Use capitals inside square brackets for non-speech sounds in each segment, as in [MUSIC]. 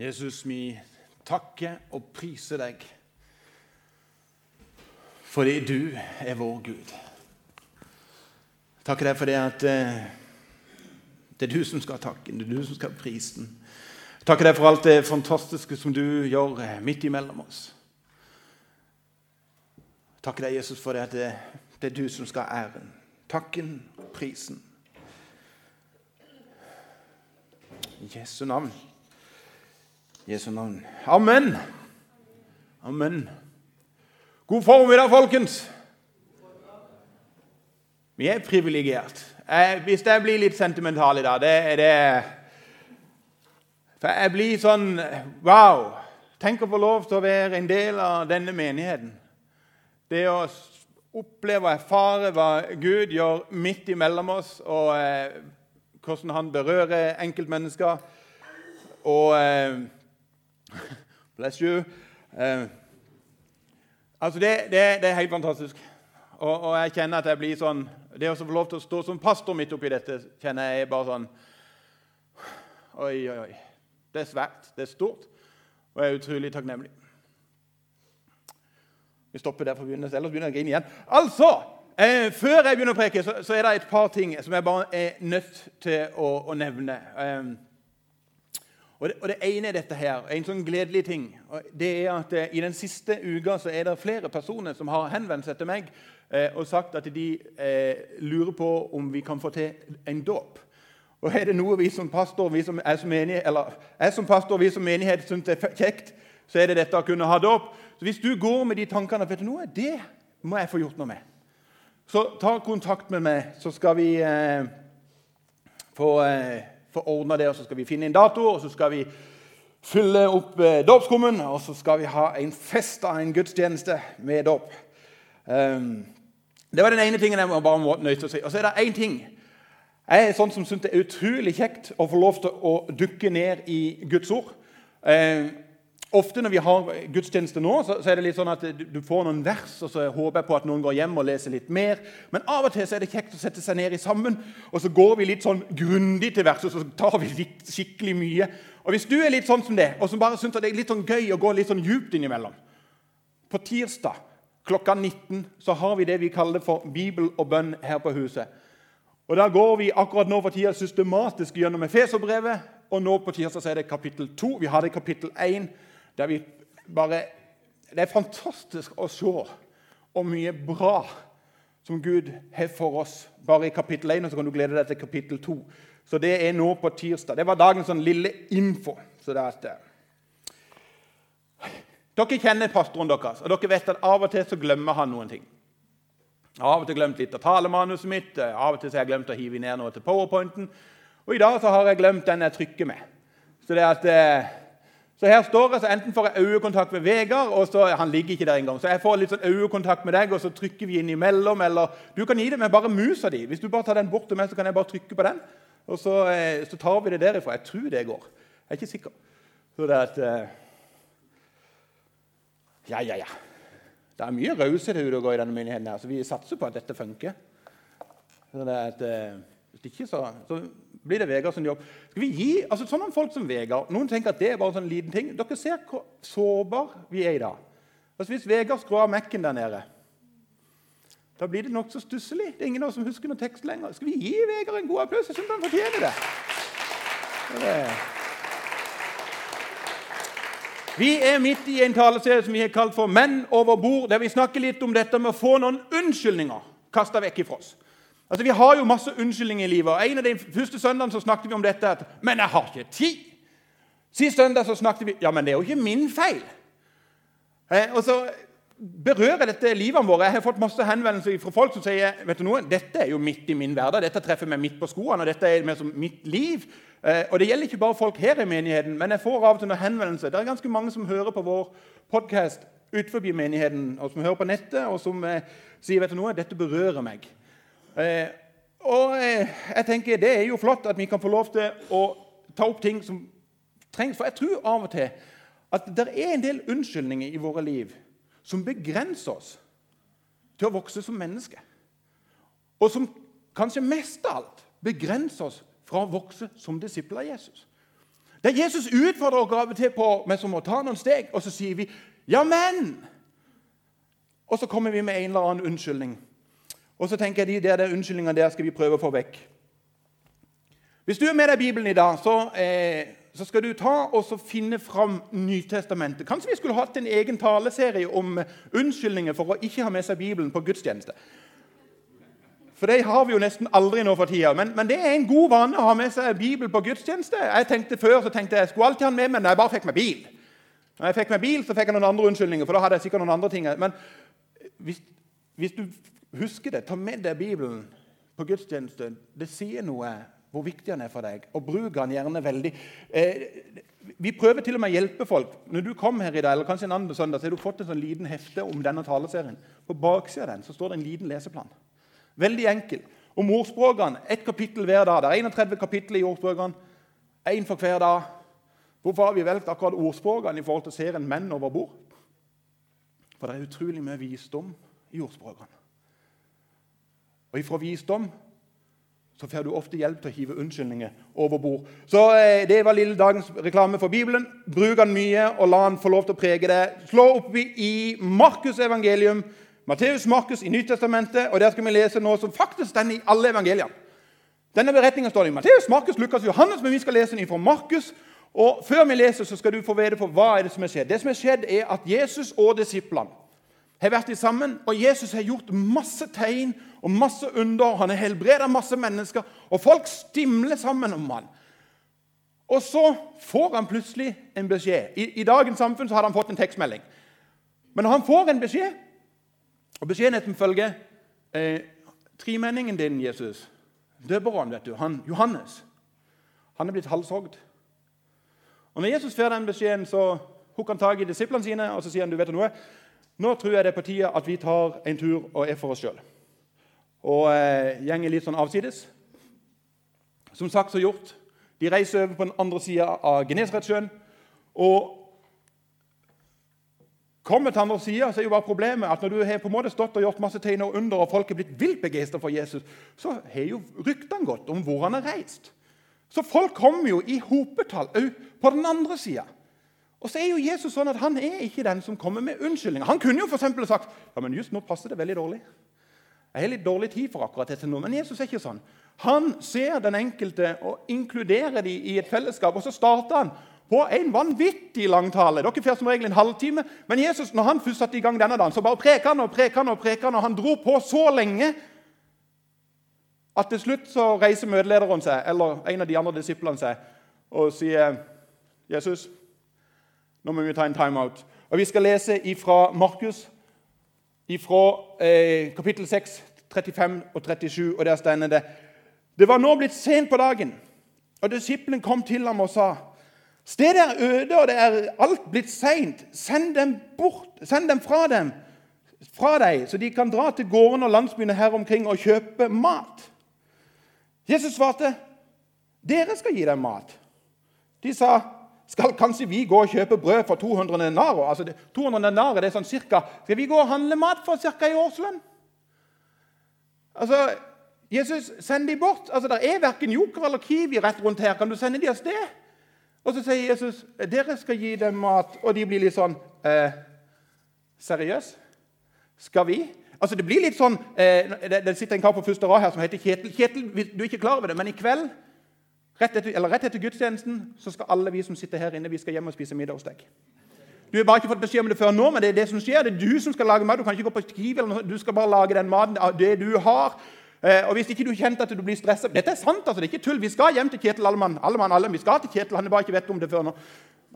Jesus, vi takker og priser deg fordi du er vår Gud. Takker deg for det at eh, det er du som skal ha takken, det er du som skal ha prisen. Takker deg for alt det fantastiske som du gjør eh, midt imellom oss. Takker deg, Jesus, for det at det, det er du som skal ha æren, takken prisen. I Jesu navn. Jesu navn. Amen. Amen. God formiddag, folkens. Vi er privilegert. Hvis jeg blir litt sentimental i dag, det er det For jeg blir sånn Wow! Tenk å få lov til å være en del av denne menigheten. Det å oppleve og erfare hva Gud gjør midt imellom oss, og eh, hvordan han berører enkeltmennesker. Og eh, [LAUGHS] Bless you. Eh, altså det, det, det, er helt fantastisk. Og, og, jeg kjenner at jeg blir sånn Det å få lov til å stå som pastor midt oppi dette, kjenner jeg bare sånn Oi, oi, oi. Det er svært, det er stort, og jeg er utrolig takknemlig. Vi stopper der for å begynne, ellers begynner jeg å grine igjen. Altså, eh, Før jeg begynner å preke, så, så, er det et par ting som jeg bare er nødt til å, å nevne. Eh, og det, og det, ene er dette her, en sånn gledelig ting. det er at eh, I den siste uka så er det flere personer som har henvendt seg til meg eh, og sagt at de eh, lurer på om vi kan få til en dåp. Og Er det noe vi som pastor, vi som er som menighet, eller jeg som pastor vi som menighet syns er kjekt, så er det dette å kunne ha dåp. Så Hvis du går med de tankene vet du noe, det må jeg få gjort noe med. Så ta kontakt med meg, så skal vi eh, få eh, få ordna det, og så skal vi finne en dato, og så skal vi fylle opp eh, dåpskummen, og så skal vi ha en fest av en gudstjeneste med dåp. Um, det var den ene tingen jeg bare må nøye å si. Og så er det én ting. Jeg er sånn som syns det er utrolig kjekt å få lov til å dukke ned i Guds ord. Um, Ofte når vi har gudstjeneste nå, så, så, er det litt sånn at du får noen vers, og så håper jeg på at noen går hjem og leser litt mer. Men av og til så er det kjekt å sette seg ned i sammen, og så går vi litt sånn grundig til verset, så tar vi litt skikkelig mye. Og Hvis du er litt sånn som det, og som bare syns det er litt sånn gøy å gå litt sånn djupt innimellom På tirsdag klokka 19 så har vi det vi kaller for Bibel og bønn her på huset. Og Da går vi akkurat nå for tida systematisk gjennom Efeserbrevet. Og nå på tirsdag så er det kapittel 2. Vi har det kapittel 1 der vi bare Det er fantastisk å se hvor mye bra som Gud har for oss. Bare i kapittel 1, og så kan du glede deg til kapittel 2. Så det er nå på tirsdag. Det var dagens sånn lille info. Så det er at, dere kjenner pastoren deres, og dere vet at av og til så glemmer han noen ting. Jeg har Av og til glemt litt av talemanuset mitt, av og til så har jeg glemt å hive ned noe til powerpointen. Og i dag så har jeg glemt den jeg trykker med. Så det er at eh, så her står jeg, så Enten får jeg øyekontakt med Vegard, og så, han ligger ikke der engang. Så jeg får litt sånn øyekontakt med deg, og så trykker vi innimellom. Eller du kan gi det med bare musa di. Hvis du bare tar den bort til meg, så kan jeg bare trykke på den. Og så, eh, så tar vi det derifra. Jeg tror det går. Jeg er ikke sikker. Så det er at eh, Ja, ja, ja. Det er mye raushet ute og går i denne menigheten. her, så vi satser på at dette funker. Så det er at, eh, Hvis ikke, så, så blir det Vegard sin jobb. Skal vi gi, altså Sånne folk som Vegard Noen tenker at det er bare en sånn liten ting. Dere ser hvor sårbar vi er i dag. Altså Hvis Vegard skrur av Mac-en der nede, da blir det nokså stusslig. Det er ingen av oss som husker noen tekst lenger. Skal vi gi Vegard en god applaus? Jeg syns han fortjener det. det vi er midt i en taleserie som vi har kalt for 'Menn over bord', der vi snakker litt om dette med å få noen unnskyldninger kasta vekk ifra oss. Altså, Vi har jo masse unnskyldninger i livet. og En av de første søndagene så snakket vi om dette at 'Men jeg har ikke tid.' Sist søndag så snakket vi ja, men det er jo ikke min feil. Eh, og så berører dette livene våre. Jeg har fått masse henvendelser fra folk som sier vet du noe, dette er jo midt i min hverdag. Dette treffer meg midt på skoene, og dette er mer som mitt liv. Eh, og Det gjelder ikke bare folk her i menigheten, men jeg får av og til noen henvendelser. Det er ganske mange som hører på vår podkast utenfor menigheten, og som hører på nettet, og som eh, sier vet du noe, dette berører meg. Eh, og eh, jeg tenker Det er jo flott at vi kan få lov til å ta opp ting som trengs. For jeg tror av og til at det er en del unnskyldninger i våre liv som begrenser oss til å vokse som mennesker. Og som kanskje mest av alt begrenser oss fra å vokse som disipler av Jesus. Der Jesus utfordrer oss av og til på men som må ta noen steg, og så sier vi 'ja, men'. Og så kommer vi med en eller annen unnskyldning. Og så tenker jeg de der, der unnskyldningene der skal vi prøve å få vekk. Hvis du er med deg Bibelen i dag, så, eh, så skal du ta og finne fram Nytestamentet. Kanskje vi skulle hatt en egen taleserie om unnskyldninger for å ikke ha med seg Bibelen på gudstjeneste. For det har vi jo nesten aldri nå for tida. Men, men, det er en god vane å ha med seg Bibel på gudstjeneste. Jeg tenkte Før så tenkte jeg, jeg skulle alltid ha den med meg når jeg bare fikk meg bil. Når jeg fikk meg bil, så fikk jeg noen andre unnskyldninger. for da hadde jeg sikkert noen andre ting. Men hvis, hvis du husker det, ta med deg Bibelen på gudstjeneste. Det sier noe hvor viktig den er for deg. Og bruk den gjerne veldig. Eh, vi prøver til og med å hjelpe folk. Når du kom her i dag, eller kanskje en annen søndag, så har du fått en sånn liten hefte om denne taleserien. På baksida av den så står det en liten leseplan. Veldig enkel. Om ordspråkene. Ett kapittel hver dag. Det er 31 kapittel i ordspråkene. Én for hver dag. Hvorfor har vi valgt akkurat ordspråkene i forhold til serien 'Menn over bord'? For det er utrolig mye visdom i ordspråkene. Og ifra visdom så får du ofte hjelp til å hive unnskyldninger over bord. Så eh, Det var lille dagens reklame for Bibelen. Bruk den mye, og la den få lov til å prege deg. Slå opp i Markus' evangelium, Matteus Markus i Nytestamentet, og der skal vi lese noe som faktisk står i alle evangeliene. Denne beretningen står i Matteus, Markus, Lukas, Johannes, men vi skal lese den fra Markus. Og Før vi leser, så skal du få vite på hva er det som er skjedd. Det som er skjedd, er at Jesus og disiplene har vært sammen, og Jesus har gjort masse tegn og masse under. Han har helbreda masse mennesker, og folk stimler sammen om han. Og så får han plutselig en beskjed. I, I, dagens samfunn så hadde han fått en tekstmelding. Men han får en beskjed, og beskjeden er som følger eh, Tremenningen din, Jesus, døperen, vet du, han, Johannes, han er blitt halshogd. Og Når Jesus får den beskjeden, så hooker han tak i disiplene sine og så sier han, du vet noe, nå tror jeg det er på tide at vi tar en tur og er for oss sjøl. Og eh, gjenger litt sånn avsides. Som sagt så gjort. De reiser over på den andre sida av Genesaretsjøen. Og kommer til andre sida, så er jo bare problemet at når du har på en måte stått og gjort masse tegn og under, og folk er blitt vilt begeistra for Jesus, så har jo ryktene gått om hvor han har reist. Så folk kommer jo i hopetall òg på den andre sida. Og så er jo Jesus sånn at Han er ikke den som kommer med unnskyldninger. Han kunne jo for sagt ja, men just nå passer det veldig dårlig. Jeg har litt dårlig tid for akkurat dette nå, men Jesus er ikke sånn. Han ser den enkelte og inkluderer dem i et fellesskap. Og så starter han på en vanvittig lang tale. Dere får som regel en halvtime. Men Jesus, når han først satte i gang denne dagen, så bare preker han og preker han og preker han, og han dro på så lenge at til slutt så reiser møtelederen seg, eller en av de andre disiplene seg og sier Jesus, nå må vi ta en timeout. Og Vi skal lese fra Markus, fra eh, kapittel 6, 35 og 37, og der står det Det var nå blitt sent på dagen, og disiplene kom til ham og sa Stedet er øde, og det er alt blitt seint. Send dem bort, send dem fra dem, fra deg, så de kan dra til gårdene og landsbyene her omkring og kjøpe mat. Jesus svarte, 'Dere skal gi dem mat.' De sa, skal kanskje vi gå og kjøpe brød for 200 denarer? Altså, 200 denarer, det er sånn cirka, Skal vi gå og handle mat for ca. en årslønn? Altså, Jesus, send de bort. Altså, Det er verken Joker eller Kiwi rett rundt her. Kan du sende de av sted? Og så sier Jesus dere skal gi dem mat, og de blir litt sånn eh, Seriøs? Skal vi? Altså, Det blir litt sånn eh, det, det, sitter en kar på første rad her som heter Kjetil. Kjetil, Du er ikke klar over det, men i kveld Rett etter, rett etter, gudstjenesten så skal alle vi som sitter her inne, vi skal hjem og spise middag hos deg. Du har bare ikke fått beskjed om det før nå, men det er det som skjer. Det er du som skal lage mat. Du kan ikke gå på skiv, eller du skal bare lage den maten det du har. Eh, og Hvis ikke du kjente at du blir stressa Dette er sant, altså, det er ikke tull. Vi skal hjem til Kjetil Allemann. Allemann, alle. Vi skal til Kjetil, Han har bare ikke vet om det før nå.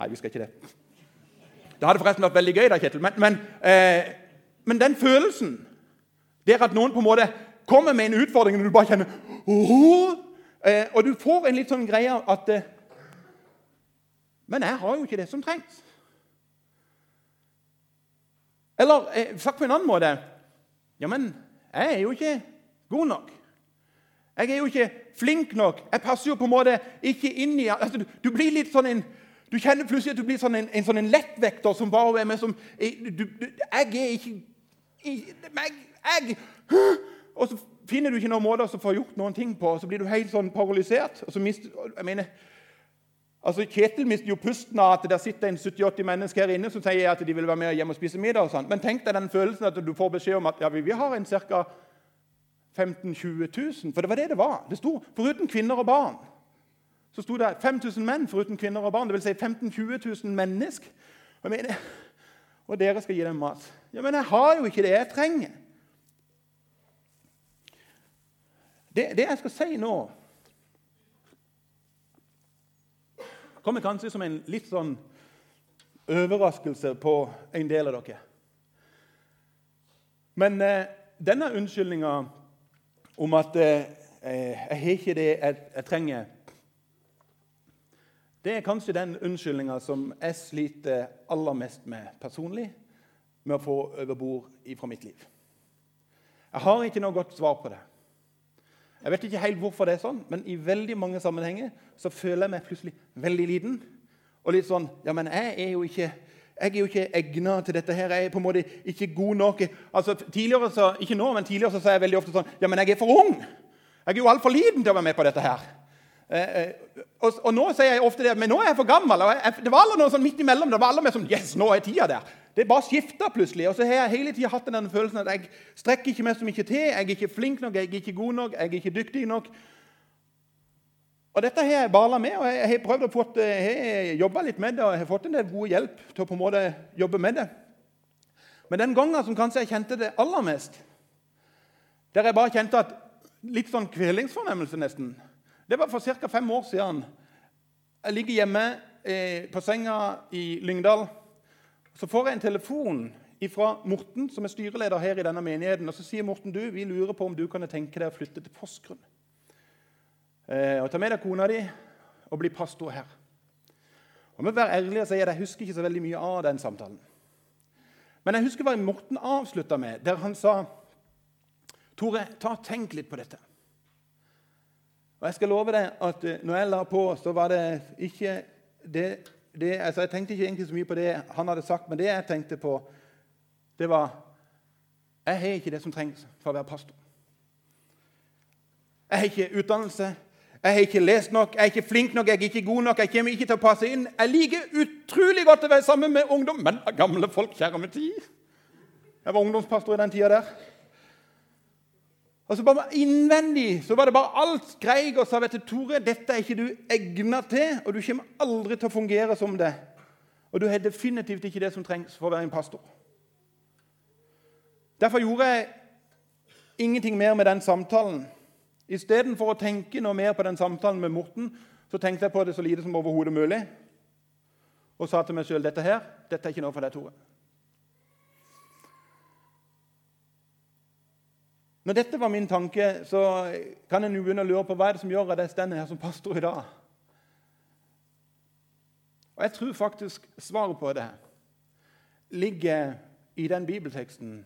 Nei, vi skal ikke det. Det hadde forresten vært veldig gøy, da, Kjetil. Men, men, eh, men den følelsen det er at noen på en måte kommer med en utfordring, og du bare kjenner Åh! Eh, og du får en litt sånn greie at eh, Men jeg har jo ikke det som trengs. Eller eh, sagt på en annen måte Ja, men jeg er jo ikke god nok. Jeg er jo ikke flink nok. Jeg passer jo på en måte ikke inn i altså, du, du, blir litt sånn en du kjenner plutselig at du blir sånn en, en, sånn en lettvekter som bare er med som du, du, Jeg er ikke jeg, jeg, Og så finner du ikke noen måter å få gjort noen ting på, så blir du helt sånn paralysert. og så mister, jeg mener, Altså, Kjetil mister jo pusten av at det sitter en 70-80 mennesker her inne som sier at de vil være med hjem og spise middag. og sånn. Men tenk deg den følelsen at du får beskjed om at ja, vi har en ca. 15 000-20 000. For det var det det var. Det sto foruten kvinner og barn. Så sto det 5000 menn foruten kvinner og barn. Det vil si 15 000-20 000 mennesker. Og, dere skal gi dem mat. Ja, Men jeg har jo ikke det jeg trenger. Det, det jeg skal si nå kommer kanskje som en litt sånn overraskelse på en del av dere. Men eh, denne unnskyldninga om at eh, jeg har ikke det jeg, jeg, trenger, det er kanskje den unnskyldninga som jeg sliter aller mest med personlig med å få over bord fra mitt liv. Jeg har ikke noe godt svar på det. Jeg vet ikke helt hvorfor det er sånn, men i veldig mange sammenhenger så føler jeg meg plutselig veldig liten. Og litt sånn Ja, men jeg er jo ikke jeg er jo ikke egna til dette. her, Jeg er på en måte ikke god nok. Altså, tidligere så, Ikke nå, men tidligere så sa jeg veldig ofte sånn Ja, men jeg er for ung! Jeg er jo altfor liten til å være med på dette her. Eh, eh, og, og, nå sier jeg ofte det, men nå er jeg for gammel. og jeg, Det var aldri noe sånn midt imellom. Det var aldri med sånn Yes, nå er tida der. Det bare skifta plutselig. Og så har jeg hele tida hatt den følelsen at jeg strekker ikke meg så mye til. Jeg er ikke flink nok, jeg er ikke god nok, jeg er ikke dyktig nok. Og Dette har jeg bala med, og jeg har prøvd å få, jobba litt med det og jeg har fått en del god hjelp til å på en måte jobbe med det. Men den gangen som kanskje jeg kjente det aller mest, der jeg bare kjente at litt sånn kvelingsfornemmelse nesten, det var for ca. fem år siden. Jeg ligger hjemme eh, på senga i Lyngdal. Så får jeg en telefon fra Morten, som er styreleder her i denne menigheten. og Så sier Morten du, vi lurer på om du kunne tenke deg å flytte til Porsgrunn. Eh, og Ta med deg kona di og bli pastor her. Og med å være ærlig og si at Jeg husker ikke så veldig mye av den samtalen. Men jeg husker hva Morten avslutta med, der han sa Tore, ta tenk litt på dette. Og Jeg skal love deg at eh, når jeg la på, så var det ikke det, det altså Jeg tenkte ikke egentlig så mye på det han hadde sagt, men det jeg tenkte på, det var Jeg har ikke det som trengs for å være pastor. Jeg har ikke utdannelse, jeg har ikke lest nok, jeg er ikke flink nok, jeg er ikke god nok. Jeg kommer ikke til å passe inn. Jeg liker utrolig godt å være sammen med ungdom, men gamle folk kjære min tid. Jeg var ungdomspastor i den tida der. Og så bare Innvendig så var det bare alt skreik og sa vet du, Tore, dette er ikke du egna til, og du kommer aldri til å fungere som det. Og du har definitivt ikke det som trengs for å være en pastor. Derfor gjorde jeg ingenting mer med den samtalen. Istedenfor å tenke noe mer på den samtalen med Morten, så tenkte jeg på det så lite som overhodet mulig. Og sa til meg sjøl dette her, dette er ikke noe for deg, Tore. Når dette var min tanke, så kan en begynne å lure på hva er det som gjør at jeg står her som pastor i dag. Og Jeg tror faktisk svaret på det ligger i den bibelteksten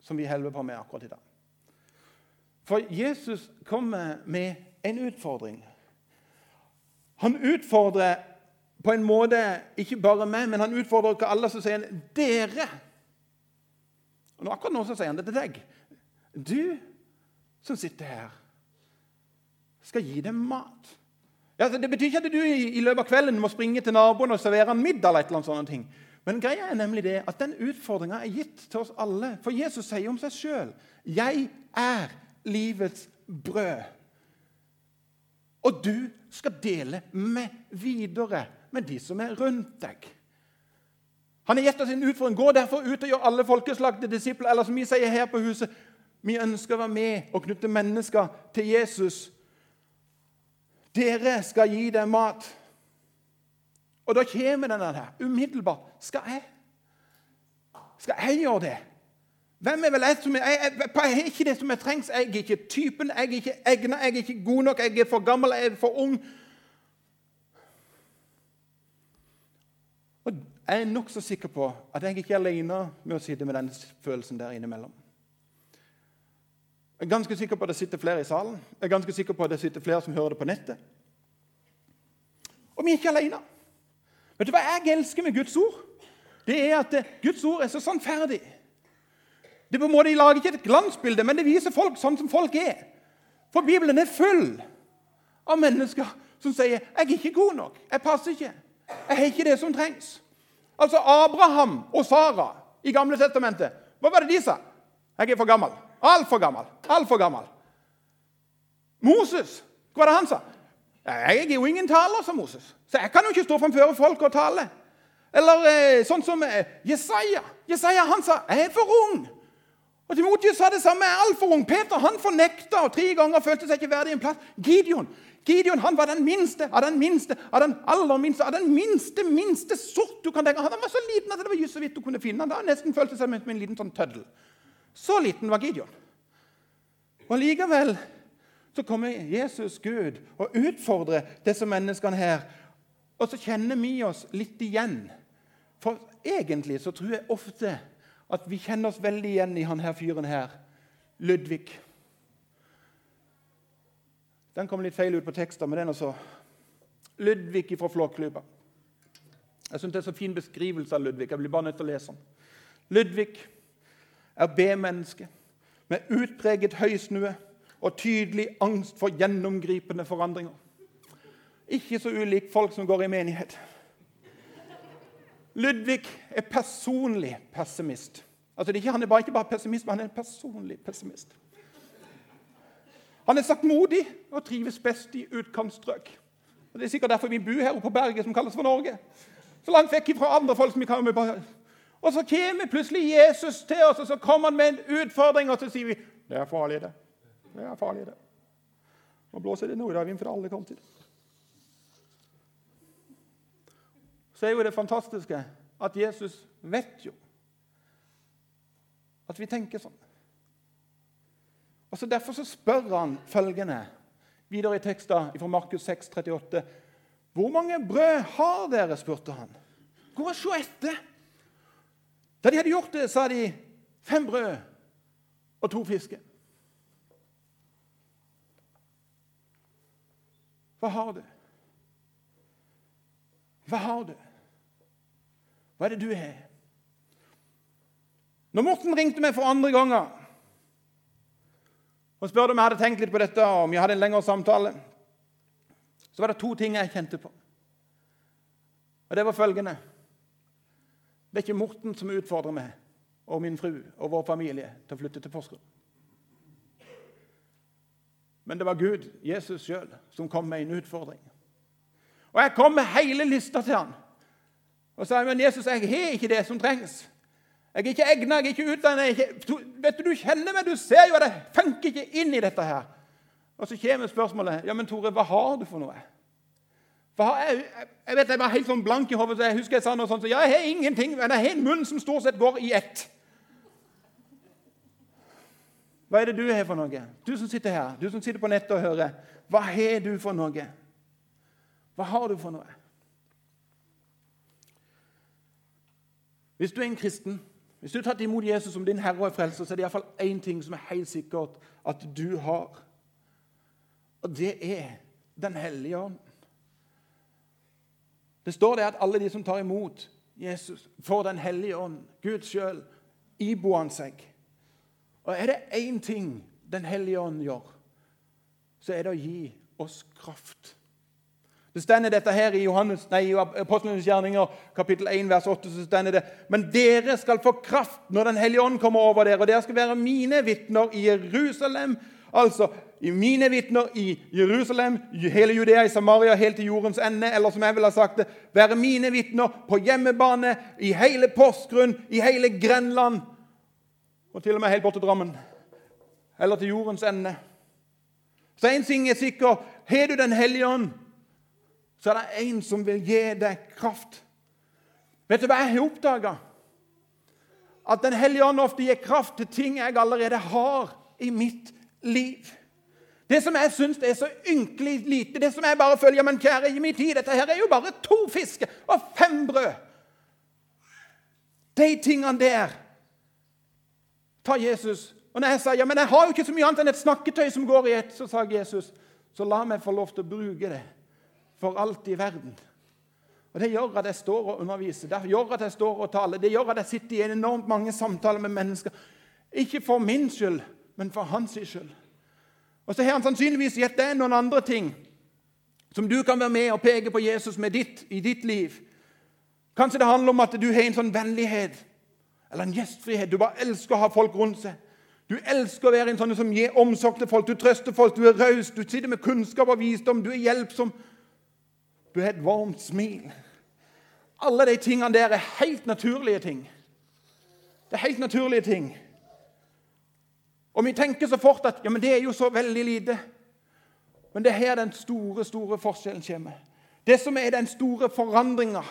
som vi holder på med akkurat i dag. For Jesus kommer med en utfordring. Han utfordrer på en måte ikke bare meg, men han utfordrer ikke alle. Så sier han 'dere'. Og akkurat nå så sier han det til deg. Du som sitter her, skal gi dem mat. Ja, det betyr ikke at du i, løpet av kvelden må springe til naboen og servere en middag. eller et eller annet sånt ting. Men greia er nemlig det at den utfordringa er gitt til oss alle. For Jesus sier om seg sjøl 'Jeg er livets brød. Og du skal dele med videre med de som er rundt deg. Han har gitt oss en utfordring. Gå derfor ut og gjør alle folkeslag til disipler. Eller som vi sier her på huset, vi ønsker å være med og knytte mennesker til Jesus. Dere skal gi dem mat. Og da kommer denne her umiddelbart. Skal jeg? Skal jeg gjøre det? Hvem er vel jeg som er, jeg, jeg, jeg er ikke det som jeg trengs. Jeg er ikke typen, jeg er ikke egnet, jeg er ikke god nok, jeg er for gammel, jeg er for ung. Og Jeg er nokså sikker på at jeg ikke er alene med å sitte med den følelsen der innimellom. Jeg er ganske sikker på at det sitter flere i salen. Jeg er ganske sikker på at det sitter flere som hører det på nettet. Og vi er ikke alene. Vet du hva jeg elsker med Guds ord? Det er at Guds ord er så sannferdig. Det på en måte, De lager ikke et glansbilde, men det viser folk sånn som folk er. For Bibelen er full av mennesker som sier 'Jeg er ikke god nok. Jeg passer ikke. Jeg har ikke det som trengs'. Altså Abraham og Sara i Gamle testamentet. Hva var det de sa? 'Jeg er for gammel. Altfor gammel. Altfor gammel.' Moses, hva var det han sa? 'Jeg er jo ingen taler', sa Moses. 'Så jeg kan jo ikke stå framfor folk og tale.' Eller eh, sånn som eh, Jesaja. Jesaja han sa 'Jeg er for ung'. Og Timotius sa det samme. Jeg er altfor ung. Peter han fornekta og tre ganger følte seg ikke verdig en plass. Gideon Gideon han var den minste av den minste av den aller minste av den minste minste sort du kan tenke. Han var så liten at det var så vidt du kunne finne han. Da nesten følte seg som en liten sånn tøddel. Så liten var Gideon. Og likevel så kommer Jesus, Gud, og utfordrer disse menneskene her. Og så kjenner vi oss litt igjen. For egentlig så tror jeg ofte at vi kjenner oss veldig igjen i han her fyren her. Ludvig. Den kom litt feil ut på teksten, men den også. Ludvig fra Flåklypa. Jeg syns det er så fin beskrivelse av Ludvig. Jeg blir bare nødt til å lese den. Ludvig er B-menneske med utpreget høysnue og tydelig angst for gjennomgripende forandringer. Ikke så ulik folk som går i menighet. Ludvig er personlig pessimist. Altså, er ikke, han er bare, ikke bare pessimist, men han er en personlig pessimist. Han er saktmodig og trives best i utkantstrøk. Det er sikkert derfor vi bor her oppe på berget, som kalles for Norge. Så langt vekk fra andre folk som vi kan bare... Og så kommer plutselig Jesus til oss, og så kommer han med en utfordring, og så sier vi det er farlig, det. Det er farlig, det. Nå blåser det nordavind fra alle kanter. så er jo det fantastiske at Jesus vet jo at vi tenker sånn. Og så Derfor så spør han følgende videre i teksten fra Markus 6, 38. Hvor mange brød har dere? spurte han. Gå og se etter. Da de hadde gjort det, sa de fem brød og to fisker. Hva har du? Hva har du? Hva er det du har? Når Morten ringte meg for andre ganger og spurte om jeg hadde tenkt litt på dette, og om jeg hadde en lengre samtale, så var det to ting jeg kjente på. Og det var følgende Det er ikke Morten som utfordrer meg og min fru og vår familie til å flytte til Porsgrunn. Men det var Gud, Jesus sjøl, som kom med en utfordring. Og jeg kom med hele lista til han. Og sa men Jesus, jeg har ikke det som trengs. Jeg er ikke egnet, jeg er ikke utdannet. vet Du du kjenner meg, du ser jo at jeg funker ikke inn i dette her. Og så kommer spørsmålet ja, men Tore, hva har du for noe. Har jeg, jeg, vet jeg var helt sånn blank i hodet, så jeg husker jeg sa noe sånt. Så ja, jeg har ingenting, men jeg har en munn som stort sett går i ett. Hva er det du har for noe? Du som sitter her, du som sitter på nettet og hører. Hva har du for noe? Hva har du for noe? Hvis du er en kristen, hvis du har tatt imot Jesus som din herre og frelser, så er det iallfall én ting som er helt sikkert at du har. Og det er Den hellige ånd. Det står det at alle de som tar imot Jesus, får Den hellige ånd, Gud sjøl, iboende seg. Og er det én ting Den hellige ånd gjør, så er det å gi oss kraft. Det stender dette her i Johannes, Apostlenes gjerninger, kapittel 1, vers 8. så stender det, Men dere skal få kraft når Den hellige ånd kommer over dere, og dere skal være mine vitner i Jerusalem. Altså i mine vitner i Jerusalem, hele Judea, i Samaria, helt til jordens ende. Eller som jeg ville ha sagt det, være mine vitner på hjemmebane, i hele Porsgrunn, i hele Grenland. Og til og med helt bort til Drammen. Eller til jordens ende. Så én ting er sikker. Har du Den hellige ånd, så er det en som vil gi deg kraft. Vet du hva jeg har oppdaga? At Den hellige ånd ofte gir kraft til ting jeg allerede har i mitt liv. Det som jeg syns er så ynkelig lite, det som jeg bare følger Men kjære, gi meg tid, dette her er jo bare to fisker og fem brød. De tingene der tar Jesus. Og når jeg sa ja, men jeg har jo ikke så mye annet enn et snakketøy som går i ett, så sa Jesus så la meg få lov til å bruke det for alt i verden. Og Det gjør at jeg står og underviser, det gjør at jeg står og taler, det gjør at jeg sitter i enormt mange samtaler med mennesker. Ikke for min skyld, men for hans skyld. Og så har han sannsynligvis gitt deg noen andre ting som du kan være med og peke på Jesus med ditt, i ditt liv. Kanskje det handler om at du har en sånn vennlighet eller en gjestfrihet. Du bare elsker å ha folk rundt seg. Du elsker å være en sånn som gir omsorg til folk. Du trøster folk, du er raus, du sitter med kunnskap og visdom, du er hjelpsom. Du har et varmt smil. Alle de tingene der er helt naturlige ting. Det er helt naturlige ting. Og vi tenker så fort at ja, men det er jo så veldig lite. Men det er her den store, store forskjellen kommer. Det som er den store forandringa,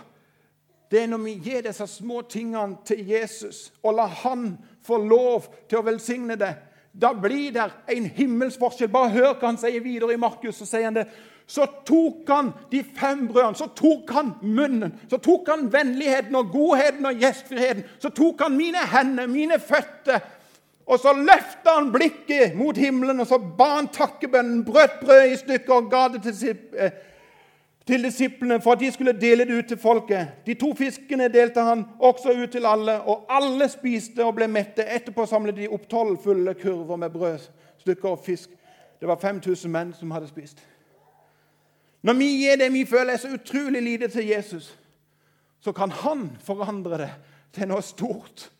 det er når vi gir disse små tingene til Jesus og lar han få lov til å velsigne det. Da blir det en himmelsforskjell. Bare hør hva han sier videre i Markus. Så sier han det. Så tok han de fem brødene, så tok han munnen, så tok han vennligheten og godheten og gjestfriheten. Så tok han mine hender, mine føtter, og så løfta han blikket mot himmelen, og så ba han takkebønnen, brøt brød i stykker og ga det til, eh, til disiplene for at de skulle dele det ut til folket. De to fiskene delte han også ut til alle, og alle spiste og ble mette. Etterpå samlet de opp tolv fulle kurver med brødstykker og fisk. Det var 5000 menn som hadde spist. Når vi gir det vi føler er så utrolig lite til Jesus, så kan han forandre det til noe stort.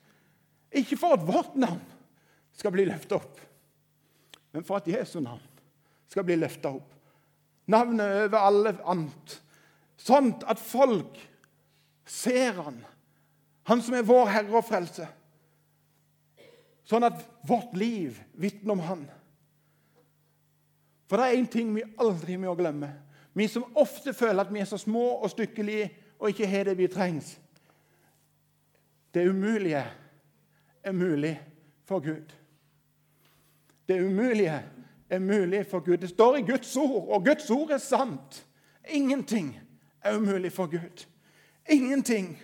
Ikke for vårt navn skal bli løfta opp, men for at Jesu navn skal bli løfta opp. Navnet over alle annet. Sånn at folk ser han, han som er vår Herre og Frelse. Sånn at vårt liv vitner om han. For det er én ting vi aldri må glemme. Vi som ofte føler at vi er så små og stykkelige og ikke har det vi trengs. Det umulige er mulig for Gud. Det umulige er mulig for Gud. Det står i Guds ord, og Guds ord er sant. Ingenting er umulig for Gud. Ingenting.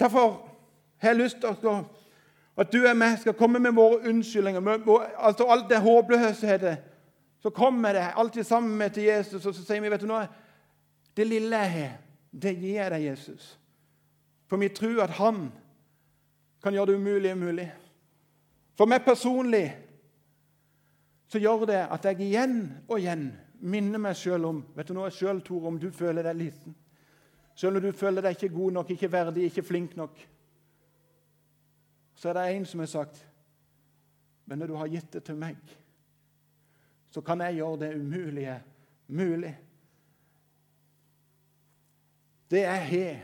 Derfor har jeg lyst til at du og meg skal komme med våre unnskyldninger. Altså Alt det håpløsheten. Så kommer det alltid sammen med til Jesus, og så sier vi vet du noe, det lille jeg har, det gir jeg deg, Jesus. For vi tror at han kan gjøre det umulige mulig. For meg personlig så gjør det at jeg igjen og igjen minner meg sjøl om vet du nå er selv, Tor, om du føler deg liten, selv om du føler deg ikke god nok, ikke verdig, ikke flink nok, så er det en som har sagt Men når du har gitt det til meg, så kan jeg gjøre det umulige mulig. Det jeg har,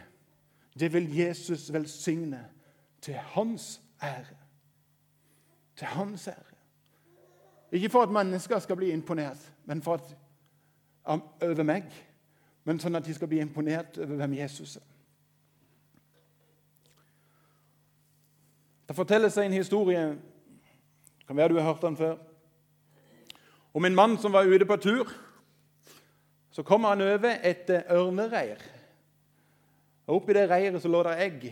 det vil Jesus velsigne. Til hans ære til hans ære. Ikke for at mennesker skal bli imponert men for at, over meg, men sånn at de skal bli imponert over hvem Jesus er. Det fortelles en historie det kan være du har hørt den før, om en mann som var ute på tur. Så kommer han over et eh, ørnereir. Og Oppi det reiret så lå det egg.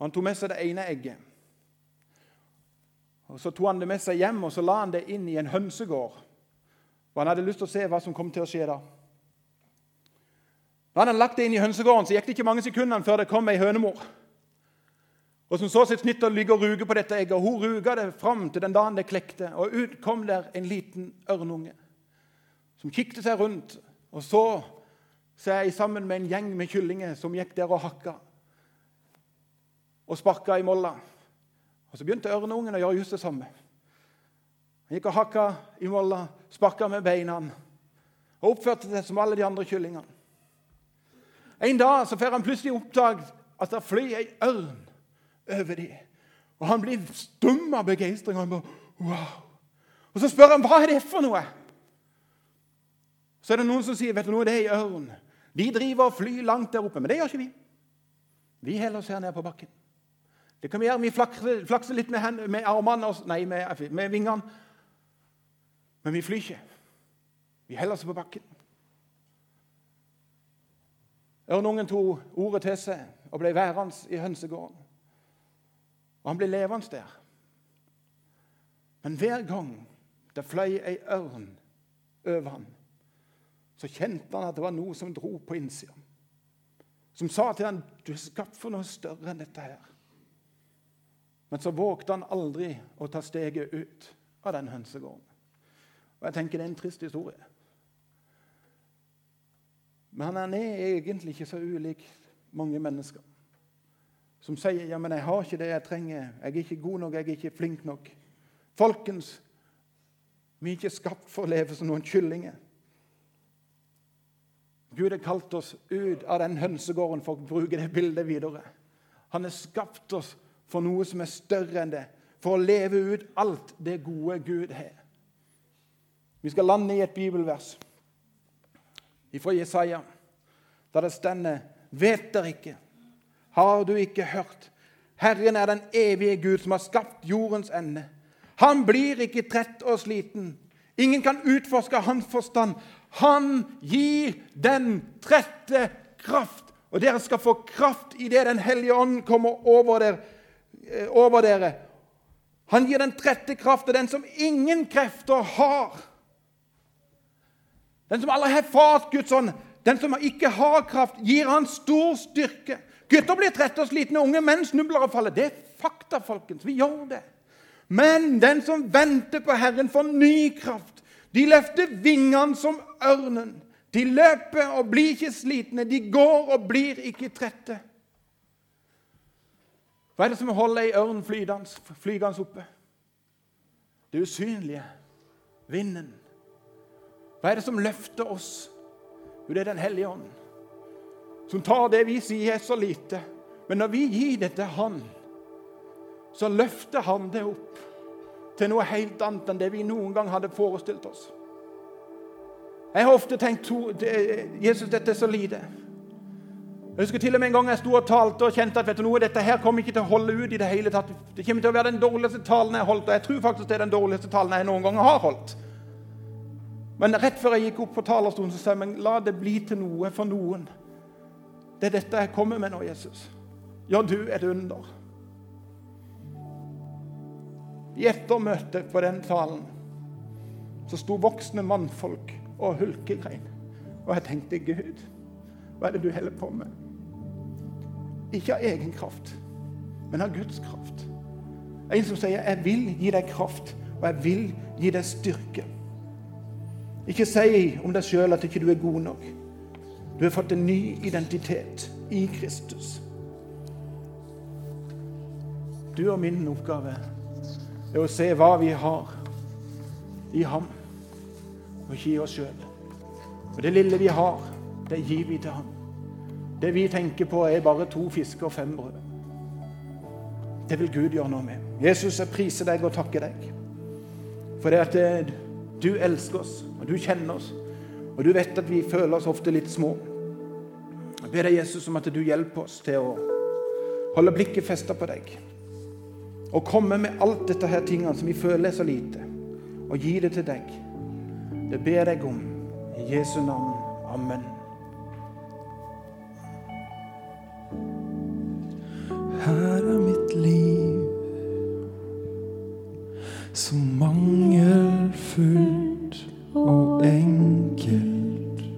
Han tok med seg det ene egget. Og Så tok han det med seg hjem og så la han det inn i en hønsegård. Og Han hadde lyst til å se hva som kom til å skje da. Da han hadde lagt det inn i hønsegården, så gikk det ikke mange sekundene før det kom ei hønemor. Og Som så sitt snitt å ligge og ruge på dette egget. og Hun ruga det fram til den dagen det klekte. Og ut kom der en liten ørnunge som kikket seg rundt og så seg sammen med en gjeng med kyllinger som gikk der og hakka og sparka i molla. Og Så begynte ørneungen å gjøre just det samme. Han gikk og hakka i molla, sparka med beina og oppførte seg som alle de andre kyllingene. En dag så får han plutselig oppdaget at det flyr ei ørn over dem. Og Han blir stum av begeistring. Og, wow. og så spør han hva er det for noe. Så er det noen som sier vet du noe, det er ei ørn. De driver og flyr langt der oppe, men det gjør ikke vi. Vi holder oss her nede på bakken. Det kan vi gjøre. Vi flakser, litt med, hendene, med armene Nei, med, med, vingene. Men vi flyr ikke. Vi heller oss på bakken. Ørnungen tok ordet til seg og ble værende i hønsegården. Og han ble levende der. Men hver gang det fløy ei ørn over ham, så kjente han at det var noe som dro på innsida. Som sa til ham, 'Du er skapt for noe større enn dette her'. Men så vågte han aldri å ta steget ut av den hønsegården. Og jeg tenker det er en trist historie. Men han er egentlig ikke så ulik mange mennesker som sier ja, men 'jeg har ikke det jeg trenger', 'jeg er ikke god nok, jeg er ikke flink nok'. Folkens, vi er ikke skapt for å leve som noen kyllinger. Gud har kalt oss ut av den hønsegården for å bruke det bildet videre. Han har skapt oss for noe som er større enn det, for å leve ut alt det gode Gud har. Vi skal lande i et bibelvers fra Jesaja, der det stender Vet dere ikke? Har du ikke hørt? Herren er den evige Gud som har skapt jordens ende. Han blir ikke trett og sliten. Ingen kan utforske hans forstand. Han gir den trette kraft. Og dere skal få kraft idet Den hellige ånd kommer over dere, over dere. Han gir den trette kraft, til den som ingen krefter har. Den som aldri har fått Guds ånd, den som ikke har kraft, gir han stor styrke. Gutter blir trette og slitne, unge menn snubler og faller. Det er fakta, folkens. Vi gjør det. Men den som venter på Herren, får ny kraft. De løfter vingene som ørnen. De løper og blir ikke slitne. De går og blir ikke trette. Hva er det som holder ei ørn flygende oppe? Det usynlige. Vinden. Hva er det som løfter oss? Jo, det er Den hellige ånd. Som tar det vi sier er så lite. Men når vi gir det til Han, så løfter Han det opp til noe helt annet enn det vi noen gang hadde forestilt oss. Jeg har ofte tenkt Jesus, dette er så lite. Jeg husker til og med en gang jeg sto og talte og kjente at vet du noe, dette her kommer ikke til å holde ut. i Det hele tatt. Det kommer til å være den dårligste talen jeg har holdt, og jeg tror faktisk det er den dårligste talen jeg noen gang har holdt. Men rett før jeg gikk opp på talerstolen, så sa jeg men la det bli til noe for noen. Det er dette jeg kommer med nå, Jesus. Ja, du er et under. I ettermøtet på den talen så sto voksne mannfolk og hulkegrein. Og jeg tenkte, Gud, hva er det du holder på med? Ikke av egen kraft, men av Guds kraft. En som sier, 'Jeg vil gi deg kraft, og jeg vil gi deg styrke'. Ikke si om deg sjøl at ikke du er god nok. Du har fått en ny identitet i Kristus. Du og min oppgave er å se hva vi har i ham, og ikke i oss sjøl. Og det lille vi har, det gir vi til ham. Det vi tenker på, er bare to fisker og fem brød. Det vil Gud gjøre noe med. Jesus, jeg priser deg og takker deg for det at eh, du elsker oss, og du kjenner oss, og du vet at vi føler oss ofte litt små. Jeg ber deg, Jesus, om at du hjelper oss til å holde blikket festa på deg og komme med alt dette her tingene som vi føler er så lite, og gi det til deg. Det ber jeg om. I Jesu navn. Amen.